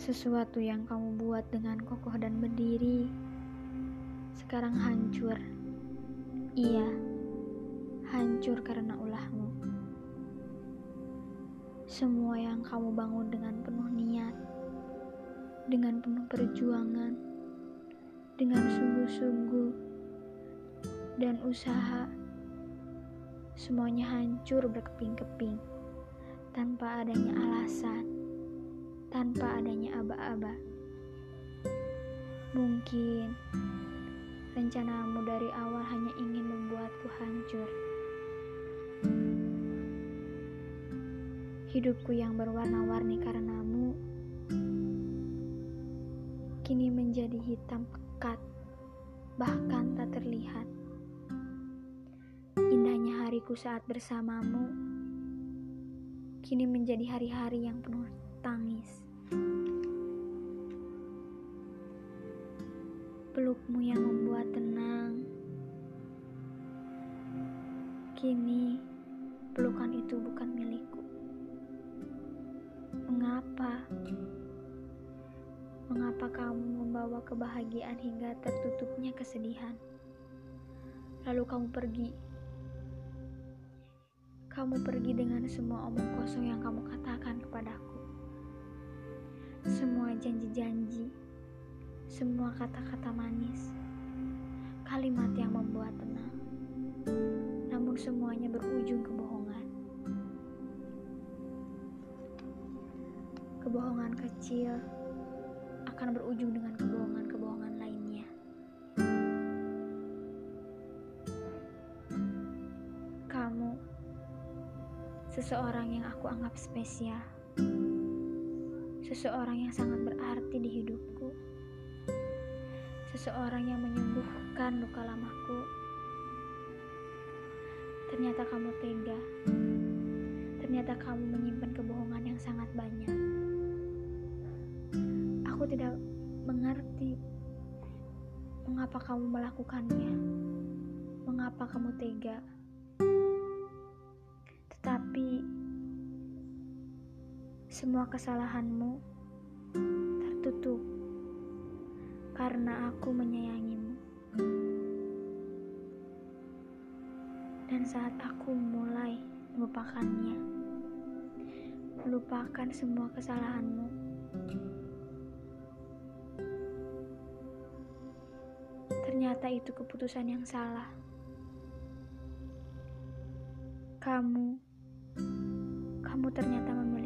Sesuatu yang kamu buat dengan kokoh dan berdiri sekarang hancur. Iya, hancur karena ulahmu. Semua yang kamu bangun dengan penuh niat, dengan penuh perjuangan, dengan sungguh-sungguh, dan usaha, semuanya hancur berkeping-keping tanpa adanya alasan, tanpa adanya aba-aba. Mungkin rencanamu dari awal hanya ingin membuatku hancur. Hidupku yang berwarna-warni karenamu kini menjadi hitam pekat, bahkan tak terlihat. Indahnya hariku saat bersamamu kini menjadi hari-hari yang penuh tangis. Pelukmu yang membuat tenang. Kini pelukan itu bukan milikku. Mengapa? Mengapa kamu membawa kebahagiaan hingga tertutupnya kesedihan? Lalu kamu pergi. Kamu pergi dengan semua omong kosong yang kamu katakan kepadaku. Semua janji-janji, semua kata-kata manis, kalimat yang membuat tenang. Namun semuanya berujung kebohongan. Kebohongan kecil akan berujung dengan kebohongan-kebohongan lainnya. Kamu seseorang yang aku anggap spesial, seseorang yang sangat berarti di hidupku, seseorang yang menyembuhkan luka lamaku. Ternyata kamu tega, ternyata kamu menyimpan kebohongan yang sangat banyak. Aku tidak mengerti mengapa kamu melakukannya, mengapa kamu tega. Tetapi semua kesalahanmu tertutup karena aku menyayangimu. Dan saat aku mulai melupakannya, melupakan semua kesalahanmu, ternyata itu keputusan yang salah. Kamu, kamu ternyata memilih